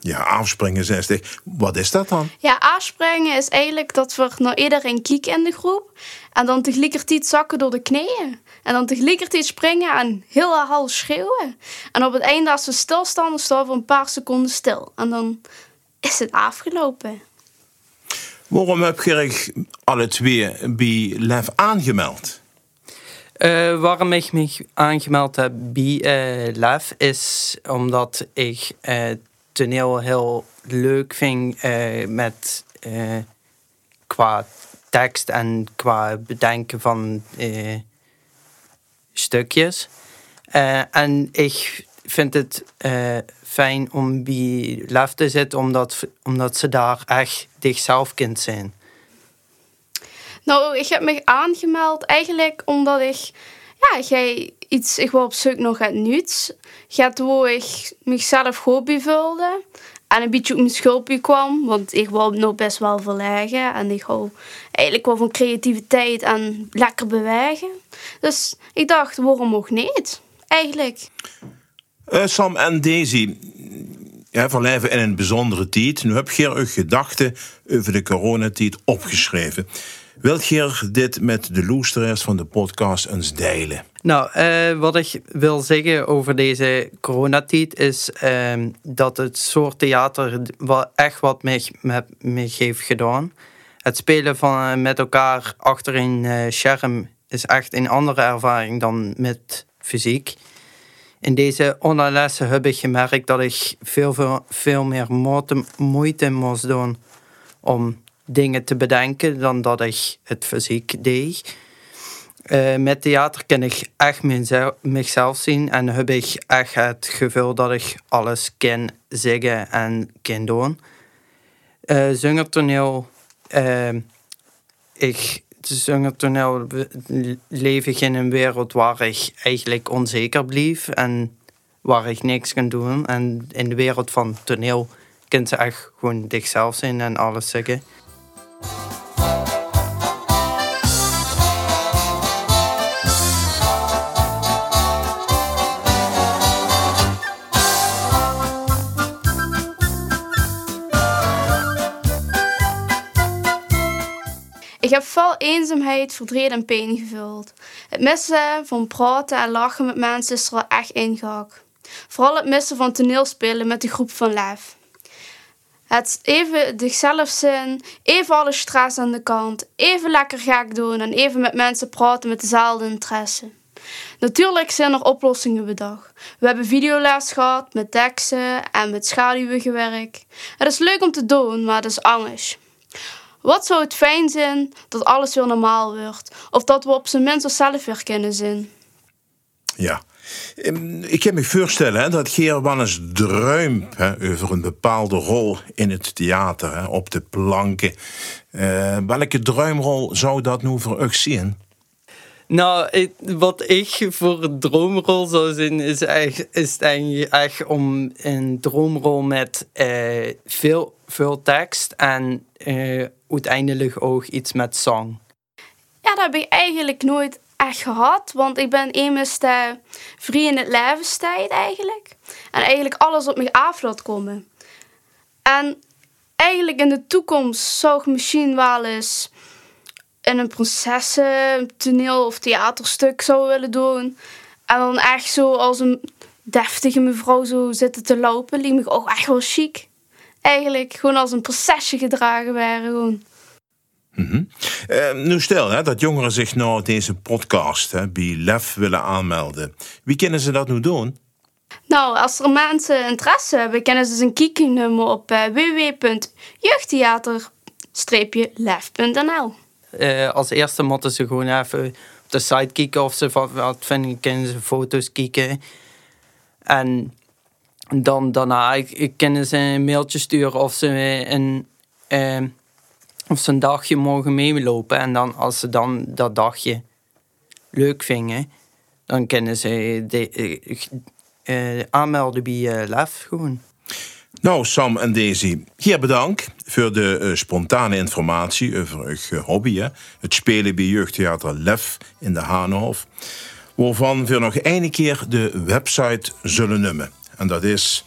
Ja, afspringen 60. Wat is dat dan? Ja, afspringen is eigenlijk dat we naar iedereen kijken in de groep. En dan tegelijkertijd zakken door de knieën. En dan tegelijkertijd springen en heel hard schreeuwen. En op het einde als we stilstaan, dan staan we een paar seconden stil. En dan is het afgelopen. Waarom heb je alle twee bij LEF aangemeld? Uh, waarom ik me aangemeld heb bij uh, LEF is omdat ik uh, toneel heel leuk vind met qua tekst en qua bedenken van stukjes. en ik vind het eh, fijn om bij Lef te zitten, omdat, omdat ze daar echt zichzelf kind zijn. Nou, ik heb me aangemeld eigenlijk omdat ik, ja, jij iets, ik wil op zoek nog het nieuws. Gaat waar ik mezelf bevulde. En een beetje op mijn schulpje kwam, want ik wil nog best wel verleggen. En ik hou eigenlijk wel van creativiteit en lekker bewegen. Dus ik dacht, waarom ook niet? Eigenlijk. Uh, Sam en Daisy, ja, van leven in een bijzondere tijd. Nu heb je uw gedachten over de coronatijd opgeschreven. Wilt je dit met de luisteraars van de podcast eens delen? Nou, uh, wat ik wil zeggen over deze coronatijd is uh, dat het soort theater wel echt wat met mij heeft gedaan. Het spelen van, uh, met elkaar achter een uh, scherm is echt een andere ervaring dan met fysiek. In deze onderlessen heb ik gemerkt dat ik veel, veel, veel meer moeite moest doen om dingen te bedenken dan dat ik het fysiek deed. Uh, met theater kan ik echt mezelf, zien en heb ik echt het gevoel dat ik alles kan zeggen en kan doen. Uh, zingertoneel, uh, ik zingertoneel leef ik in een wereld waar ik eigenlijk onzeker blijf en waar ik niks kan doen. En in de wereld van toneel kan ze echt gewoon zichzelf zijn en alles zeggen. Ik heb veel eenzaamheid, verdriet en pijn gevuld. Het missen van praten en lachen met mensen is er wel echt ingehakt. Vooral het missen van toneelspelen met de groep van Lef. Het even zichzelf zijn, even alle stress aan de kant, even lekker gek doen en even met mensen praten met dezelfde interesse. Natuurlijk zijn er oplossingen bedacht. We hebben videoles gehad met teksten en met schaduwen gewerkt. Het is leuk om te doen, maar het is anders. Wat zou het fijn zijn dat alles weer normaal wordt? Of dat we op zijn minst onszelf weer kunnen zijn? Ja. Ehm, ik kan me voorstellen hè, dat Geer wel eens droomt hè, over een bepaalde rol in het theater, hè, op de planken. Uh, welke droomrol zou dat nu voor u zien? Nou, wat ik voor een droomrol zou zien, is, echt, is eigenlijk echt om een droomrol met uh, veel, veel tekst en uh, uiteindelijk ook iets met zang. Ja, dat heb ik eigenlijk nooit echt gehad, want ik ben immers de vrij in het levenstijd eigenlijk. En eigenlijk alles op me af komen. En eigenlijk in de toekomst zou ik misschien wel eens in een prinsessen toneel of theaterstuk zou willen doen. En dan echt zo als een deftige mevrouw zo zitten te lopen. Liep me ook echt wel chic. Eigenlijk gewoon als een prinsesje gedragen waren. Gewoon. Mm -hmm. uh, nu stel hè, dat jongeren zich nou deze podcast hè, bij LEF willen aanmelden. Wie kunnen ze dat nu doen? Nou, als er mensen interesse hebben, kunnen ze een kijknummer op uh, www.jeugdtheater-lef.nl. Uh, als eerste moeten ze gewoon even op de site kijken of ze wat vinden, kunnen ze foto's kijken. En dan daarna ik, kunnen ze een mailtje sturen of ze een, uh, of ze een dagje mogen meelopen. En dan, als ze dan dat dagje leuk vinden, dan kunnen ze de, uh, aanmelden bij uh, LEF gewoon. Nou, Sam en Daisy, hier bedankt voor de spontane informatie over uw hobby. Het spelen bij Jeugdtheater Lef in de Haanhof. Waarvan we nog één keer de website zullen noemen. En dat is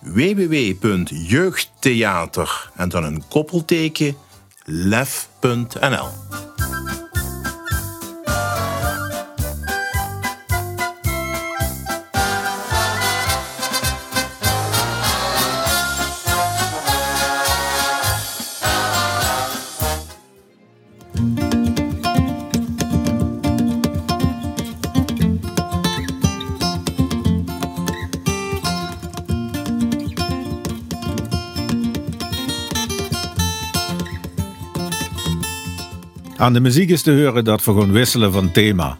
www.jeugdtheater en dan een koppelteken lef.nl. Aan de muziek is te horen dat we gewoon wisselen van thema.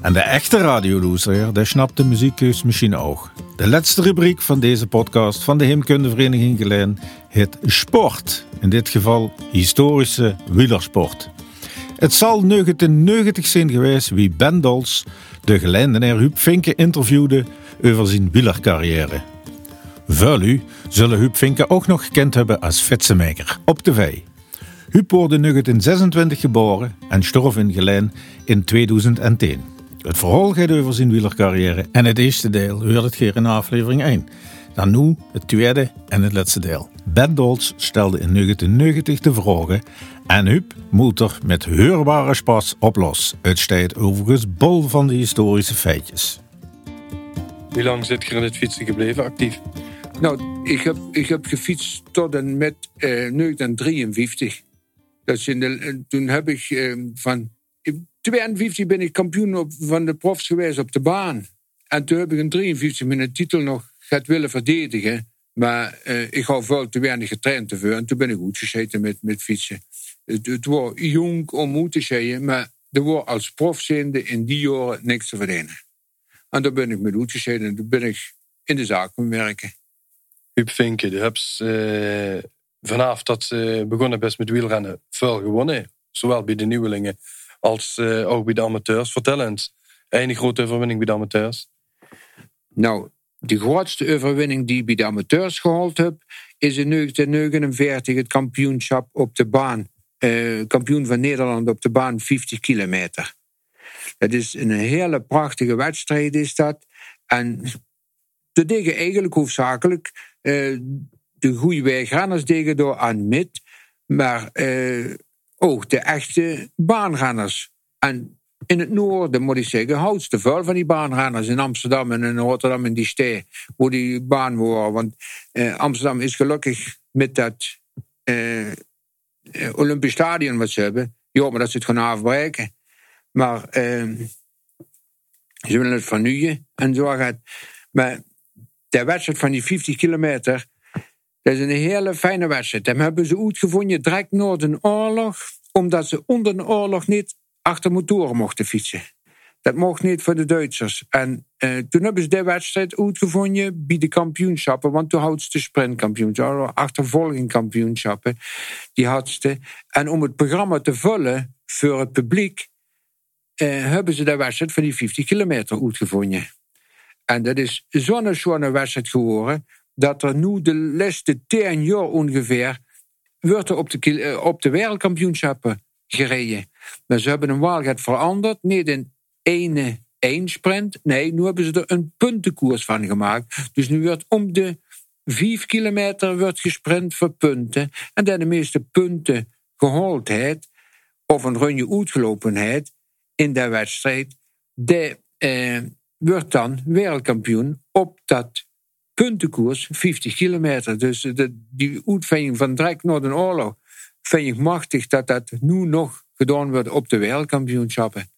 En de echte radioloeser, der snapt de muziekkeus ook. De laatste rubriek van deze podcast van de Heemkundevereniging Geleen heet Sport. In dit geval historische wielersport. Het zal 1990 zijn geweest wie Ben Dols de Geleidenaar Huub Vinke interviewde over zijn wielercarrière. Vuil u zullen Huub Vinke ook nog gekend hebben als fietsenmaker op de vij. Huub wordt in 1926 geboren en stierf in Geleen in 2010. Het verhaal gaat over zijn wielercarrière en het eerste deel hoort het hier in aflevering 1. Dan nu het tweede en het laatste deel. Ben Dolz stelde in 1990 de vragen en Huub moet er met heurbare spas op los. Het staat overigens bol van de historische feitjes. Hoe lang zit je in het fietsen gebleven actief? Nou, ik heb, ik heb gefietst tot en met eh, 1953. Eh, toen heb ik eh, van... In 52 ben ik kampioen van de profs geweest op de baan. En toen heb ik in 53 mijn titel nog gaat willen verdedigen. Maar eh, ik had veel te weinig getraind veel. En toen ben ik goed gezeten met, met fietsen. Het, het was jong om moe te zeggen, maar er was als prof in die jaren niks te verdienen. En daar ben ik met goed gezeten en toen ben ik in de zaak gaan werken. Huub Vinke, je hebt vanaf dat ze begonnen best met wielrennen veel gewonnen. Zowel bij de nieuwelingen als eh, ook bij de amateurs. Vertel eens, een grote overwinning bij de amateurs? Nou, de grootste overwinning die ik bij de amateurs gehaald heb, is in 1949 het kampioenschap op de baan. Eh, kampioen van Nederland op de baan 50 kilometer. Dat is een hele prachtige wedstrijd, is dat. En dat deden eigenlijk hoofdzakelijk eh, de goede wegrenners deden door aan mid, maar eh, ook de echte baanrenners. En in het noorden, moet ik zeggen, houdt te veel van die baanrenners in Amsterdam en in Rotterdam en die steden, waar die baan waren. Want eh, Amsterdam is gelukkig met dat eh, Olympisch Stadion wat ze hebben. Ja, maar dat ze het gaan afbreken. Maar eh, ze willen het vernieuwen en zo gaat. Maar de wedstrijd van die 50 kilometer, dat is een hele fijne wedstrijd. Dat hebben ze uitgevonden direct na de oorlog, omdat ze onder de oorlog niet achter motoren mochten fietsen. Dat mocht niet voor de Duitsers. En eh, toen hebben ze de wedstrijd uitgevonden bij de kampioenschappen, want toen hadden ze de sprintkampioenschappen, achtervolgingkampioenschappen, die hadden ze. En om het programma te vullen voor het publiek, eh, hebben ze de wedstrijd van die 50 kilometer uitgevonden. En dat is zo'n schone wedstrijd geworden, dat er nu de laatste 10 jaar ongeveer, wordt er op de, op de wereldkampioenschappen gereden. Maar ze hebben een waarheid veranderd, niet in ene één sprint. Nee, nu hebben ze er een puntenkoers van gemaakt. Dus nu wordt om de vijf kilometer wordt gesprint voor punten. En dan de meeste punten geholdheid of een rondje uitgelopenheid in de wedstrijd, de eh, wordt dan wereldkampioen op dat puntenkoers 50 kilometer. Dus de, die uitvinding van direct na de oorlog vind ik machtig dat dat nu nog gedaan wordt op de wereldkampioenschappen.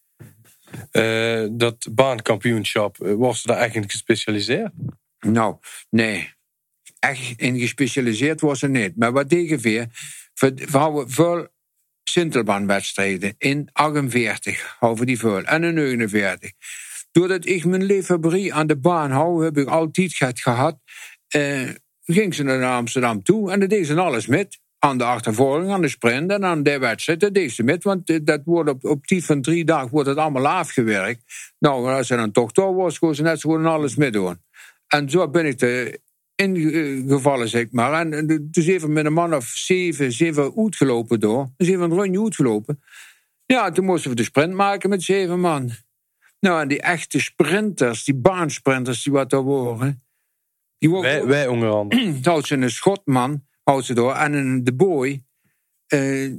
Uh, dat baankampioenschap, uh, was daar eigenlijk gespecialiseerd? Nou, nee. Echt in gespecialiseerd was ze niet. Maar wat deden we? We houden veel Sintelbaanwedstrijden in 48 houden die veel en in 49. Doordat ik mijn liefhebberie aan de baan hou, heb ik altijd gehad. Uh, ging ze naar Amsterdam toe en dat deed ze alles met aan de achtervolging, aan de sprint en aan de wedstrijd. Dat deed ze met, want dat wordt op, op die van drie dagen wordt het allemaal afgewerkt. Nou, als ze dan toch door was, kon ze net zo alles doen. En zo ben ik er ingevallen, zeg maar. En dus even met een man of zeven, zeven uitgelopen door. Dus even een rondje uitgelopen. Ja, toen moesten we de sprint maken met zeven man. Nou, en die echte sprinters, die baansprinters die wat daar waren. Die wij, wij onder andere. Dat ze een schotman houdt ze door. En de boy, uh,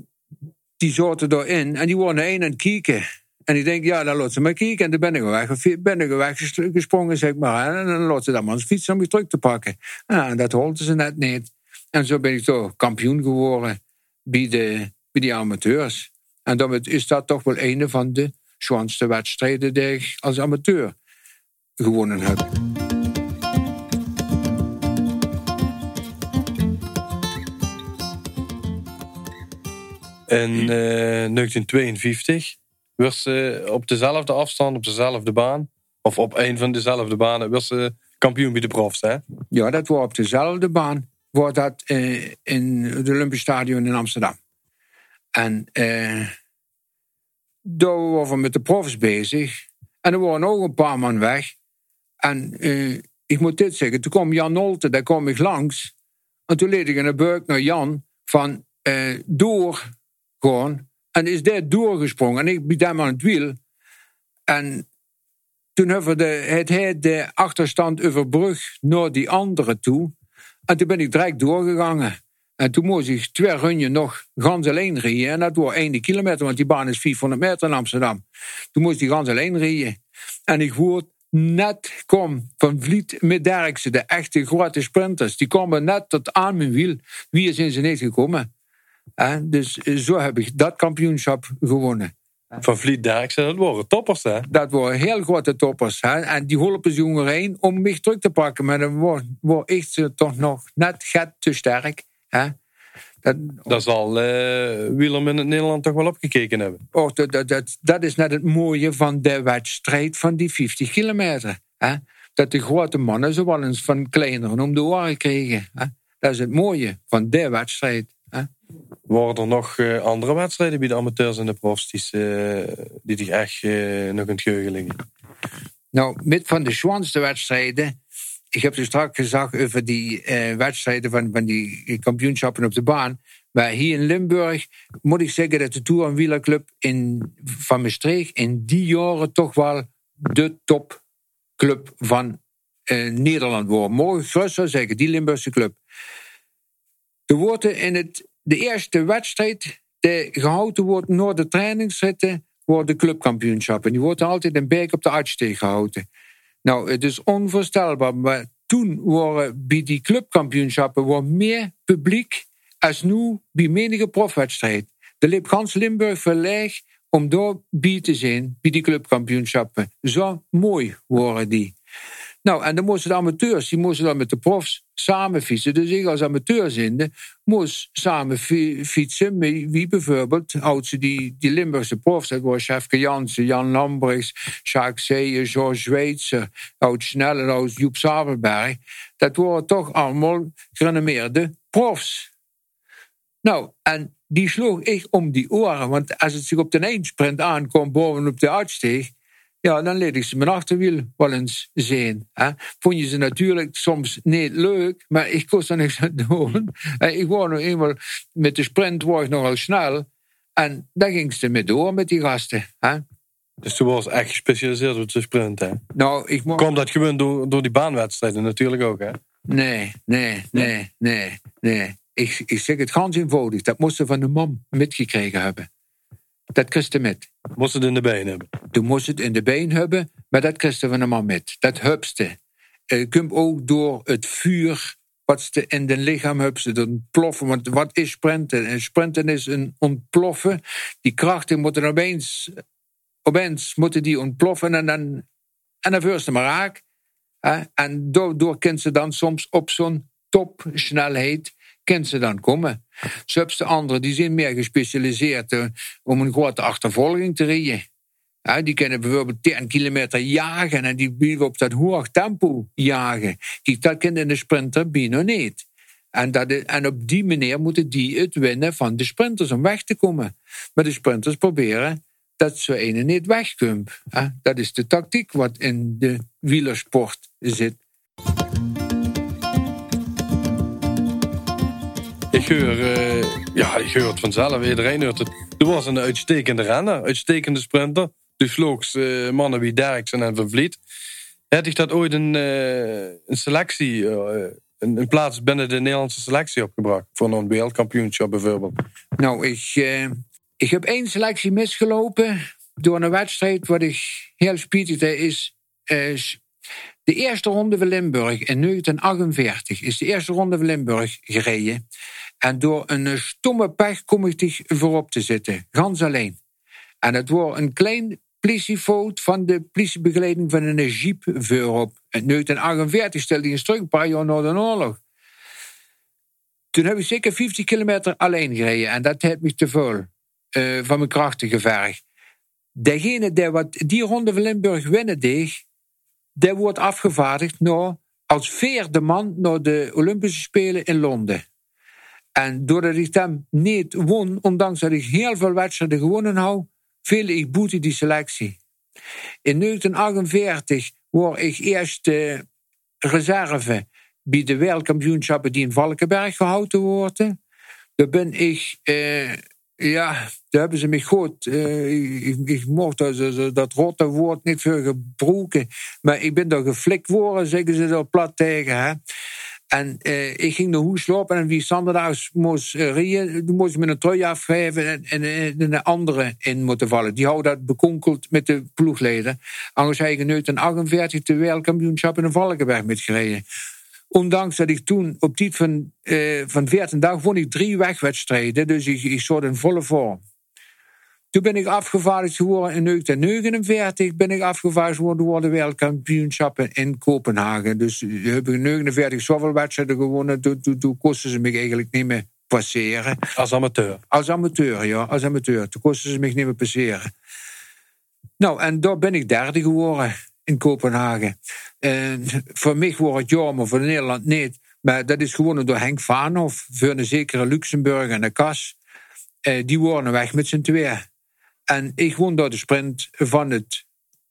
die zaten erin en die waren één aan het kijken. En ik denk, ja, dan laat ze maar kijken. En dan ben ik weg, ben ik weggesprongen, zeg maar. En dan laat ze dan maar een fiets om je terug te pakken. Ja, en dat holden ze net niet. En zo ben ik toch kampioen geworden bij, de, bij die amateurs. En dan is dat toch wel een van de schoonste wedstrijden die ik als amateur gewonnen heb. In uh, 1952 werd ze op dezelfde afstand, op dezelfde baan, of op een van dezelfde banen, werd ze kampioen bij de profs, hè? Ja, dat was op dezelfde baan. Wordt dat eh, in het Olympisch Stadion in Amsterdam. En eh, daar waren we met de profs bezig. En er waren ook een paar man weg. En eh, ik moet dit zeggen, toen kwam Jan Nolte, daar kwam ik langs. En toen leed ik een beuk naar Jan van eh, door gewoon. En is daar doorgesprongen. En ik ben daar aan het wiel. En toen de, het, het de achterstand overbrug naar die andere toe. En toen ben ik direct doorgegangen. En toen moest ik twee runje nog gans alleen rijden. En dat was één kilometer, want die baan is 400 meter in Amsterdam. Toen moest ik gans alleen rijden. En ik hoorde net kom van Vliet met Derksen, de echte grote sprinters. Die komen net tot aan mijn wiel. Wie is in ze niet gekomen? dus zo heb ik dat kampioenschap gewonnen. Van Vliet Derksen, dat waren toppers, hè? Dat waren heel grote toppers. Hè? En die hielpen ze jongen om mij terug te pakken. Maar dan was, was ik toch nog net get te sterk. Hè? Dat, zal uh, Wielerm in het Nederland toch wel opgekeken hebben. Oh, dat, dat, dat, dat is net het mooie van de wedstrijd van die 50 kilometer. Hè? Dat de grote mannen zo wel eens van kleineren om de oren kregen. Hè? Dat is het mooie van de wedstrijd. Hè? Worden er nog uh, andere wedstrijden bij de amateurs en de profs die, uh, die zich echt uh, nog in het geheugen liggen? Nou, met van de zwaarste wedstrijden. Ik heb dus straks gezegd over die wedstrijden van, van die kampioenschappen op de baan. Maar hier in Limburg moet ik zeggen dat de Tour en Wielerclub in, van Maastricht in die jaren toch wel de topclub van Nederland wordt. Mogen gerust zeggen, die Limburgse club. Er worden in het de eerste wedstrijd die gehouden wordt na de trainingsritten, wordt de clubkampioenschap. En die wordt altijd in Berg op de Uitsteeg gehouden. Nou, het is onvoorstelbaar, maar toen waren bij die clubkampioenschappen meer publiek als nu bij menige profwedstrijd. De liep gans Limburg verleg om daar bij te zijn bij die clubkampioenschappen. Zo mooi waren die. Nou, en dan moesten de amateurs, die moesten dan met de profs samen fietsen. Dus ik als amateur zinde, moest samen fietsen met wie bijvoorbeeld, oudste die, die Limburgse profs, dat was Chefke Jansen, Jan Lambrechts, Jacques Seeën, George Zweetser, oud Snelle, oud Joep Sabelberg. Dat waren toch allemaal gerenommeerde profs. Nou, en die sloeg ik om die oren, want als het zich op de eindsprint aankwam bovenop de uitsteeg, ja, dan leed ik ze mijn achterwiel wel eens zien. Hè. Vond je ze natuurlijk soms niet leuk, maar ik kon er niks aan doen. ik was nog eenmaal met de sprint was ik nogal snel. En daar ging ze mee door met die gasten. Hè. Dus toen was echt gespecialiseerd op de sprint, hè? Nou, ik Kwam dat gewoon door, door die baanwedstrijden natuurlijk ook, hè? Nee, nee, nee, nee, nee. Ik, ik zeg het ganz eenvoudig. Dat moesten van de mam metgekregen hebben. Dat kreeg met. Moest het in de been hebben? Toen moest het in de been hebben, maar dat kreeg van allemaal met. Dat hupste. Uh, komt ook door het vuur wat ze in de lichaam hupste. Dat ontploffen. Want wat is sprinten? En sprinten is een ontploffen. Die krachten moeten opeens, opeens moeten die ontploffen en dan, en dan vuurst ze maar raak. En daardoor kent ze dan soms op zo'n topsnelheid kent ze dan komen. Zelfs de anderen die zijn meer gespecialiseerd uh, om een grote achtervolging te rijden. Ja, die kunnen bijvoorbeeld 10 kilometer jagen en die willen op dat hoog tempo jagen. Kijk, dat kunnen de sprinter niet. En, dat, en op die manier moeten die het winnen van de sprinters om weg te komen. Maar de sprinters proberen dat ze ene niet wegkomt. Dat is de tactiek wat in de wielersport zit. Hoor, uh, ja, ik hoor het vanzelf. Iedereen hoort het. Er was een uitstekende renner, uitstekende sprinter. De vlogs uh, mannen wie Derksen en Van Vliet. Had ik dat ooit een, uh, een selectie, een, plaats binnen de Nederlandse selectie opgebracht? Voor een wereldkampioenschap bijvoorbeeld? Nou, ik, ik heb één selectie misgelopen door een wedstrijd wat ik heel spietig is. De eerste ronde van Limburg in 1948 is de eerste ronde van Limburg gereden. En door een stomme pech kom ik voorop te zitten, gans alleen. En het was een klein politiefout van de politiebegeleiding van een jeep voorop. In 1948 stelde hij een stuk, een paar jaar na de oorlog. Toen heb ik zeker 50 kilometer alleen gereden en dat heeft me te veel uh, van mijn krachten gevergd. Degene die wat die ronde van Limburg winnen deed, die wordt afgevaardigd naar als vierde man naar de Olympische Spelen in Londen. En doordat ik hem niet won, ondanks dat ik heel veel wedstrijden gewonnen hou, viel ik boete die selectie. In 1948 word ik eerst uh, reserve bij de wereldkampioenschappen die in Valkenberg gehouden worden. Daar ben ik, uh, ja, daar hebben ze me goed. Uh, ik, mocht dat, dat rotte woord niet veel gebruiken. Maar ik ben daar geflikt worden, zeggen ze er plat tegen. En uh, ik ging naar huis lopen en wie zondags moest uh, rijden, moest met een trui afgeven en, en, en, een andere in moeten vallen. Die houden dat bekonkeld met de ploegleden. Anders heb ik in 1948 de wereldkampioenschap in de Valkenberg metgereden. Ondanks dat ik toen op die van, uh, van 14 dagen won ik drie wegwedstrijden. Dus ik, ik zat in volle vorm. Toen ben ik afgevaardigd geworden in 1949. Ben ik afgevaardigd geworden door de wereldkampioenschappen in Kopenhagen. Dus heb ik in 1949 zoveel wedstrijden gewonnen. Toen, toen, toen kosten ze me eigenlijk niet meer passeren. Als amateur? Als amateur, ja. Als amateur. Toen kosten ze me niet meer passeren. Nou, en daar ben ik derde geworden in Kopenhagen. En voor mij wordt het jammer, voor Nederland niet. Maar dat is gewonnen door Henk Vaanhoff, voor een zekere Luxemburg en de Kas. Eh, die worden weg met z'n tweeën. En ik won door de sprint van het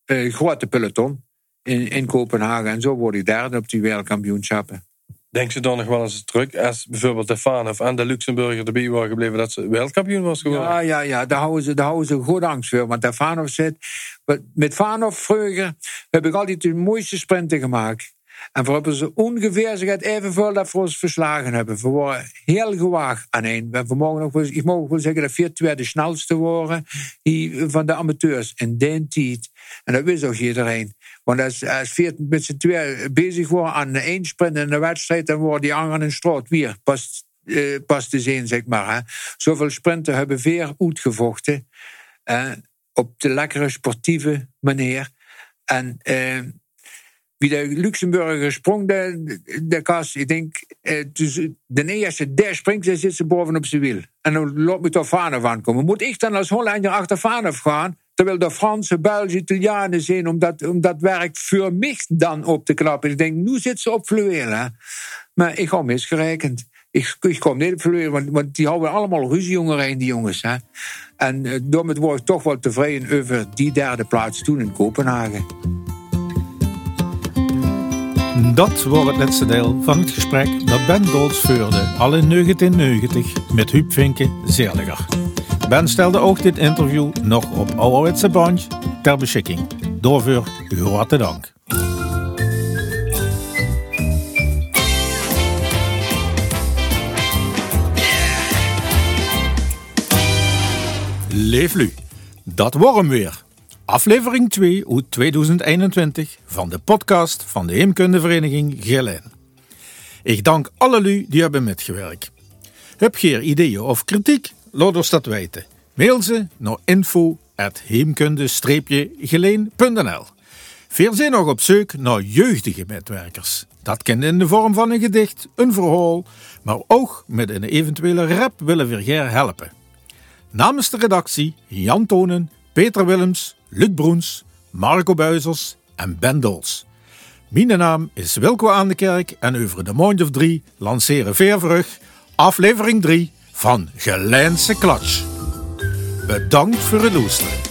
uh, grote peloton in, in Kopenhagen. En zo word ik derde op die wereldkampioenschappen. Denk ze dan nog wel eens terug, als bijvoorbeeld de Fanov en de Luxemburger erbij waren gebleven, dat ze wereldkampioen was geworden? Ja, ja, ja, daar houden ze, daar houden ze goed angst voor. Want de Fanov zit. Met Fanov vroeger heb ik altijd de mooiste sprinten gemaakt. En we hebben ze ongeveer zich evenveel dat we ons verslagen hebben. We waren heel gewaagd aan een. We mogen wel, ik mag wel zeggen dat we tweede snelste waren van de amateurs in die tijd. En dat wist ook iedereen. Want als, als vier met z'n twee bezig waren aan de één sprint in de wedstrijd, dan worden die anderen in straat weer pas, eh, pas te zien, zeg maar. Hè. Zoveel sprinten hebben weer uitgevochten. Eh, op de lekkere sportieve manier. En eh, wie de Luxemburger sprong de, de kast. Ik denk, eh, dus de eerste der springt, ze zit ze bovenop zijn wiel. En dan loopt me toch Vanaf aankomen. Moet ik dan als Hollander achter Vanaf gaan? Terwijl de Fransen, Belgen, Italianen zijn om dat, om dat werk voor mij dan op te klappen. Ik denk, nu zit ze op fluweel. Maar ik ga misgerekend. Ik, ik kom niet op fluweel, want, die houden allemaal ruzie in die jongens. Hè. En uh, daarmee word ik toch wel tevreden over die derde plaats toen in Kopenhagen. Dat was het laatste deel van het gesprek dat Ben Dols voerde al in 1990 met Huub Vinke Zeerliger. Ben stelde ook dit interview nog op ouderwetse band ter beschikking. Daarvoor grote dank. Leef lu. Dat was hem weer. Aflevering 2 uit 2021 van de podcast van de Heemkundevereniging Gelijn. Ik dank alle lu die hebben metgewerkt. Heb je ideeën of kritiek? Laat ons dat weten. Mail ze naar info.heemkunde-geleen.nl Veel zijn nog op zoek naar jeugdige metwerkers. Dat kan in de vorm van een gedicht, een verhaal, maar ook met een eventuele rap willen we helpen. Namens de redactie Jan Tonen, Peter Willems, Luc Broens, Marco Buizers en Ben Dols. Mijn naam is Wilco aan de Kerk en over de maand of drie lanceren Veervrug aflevering 3 van Gelijnse Klatsch. Bedankt voor het luisteren.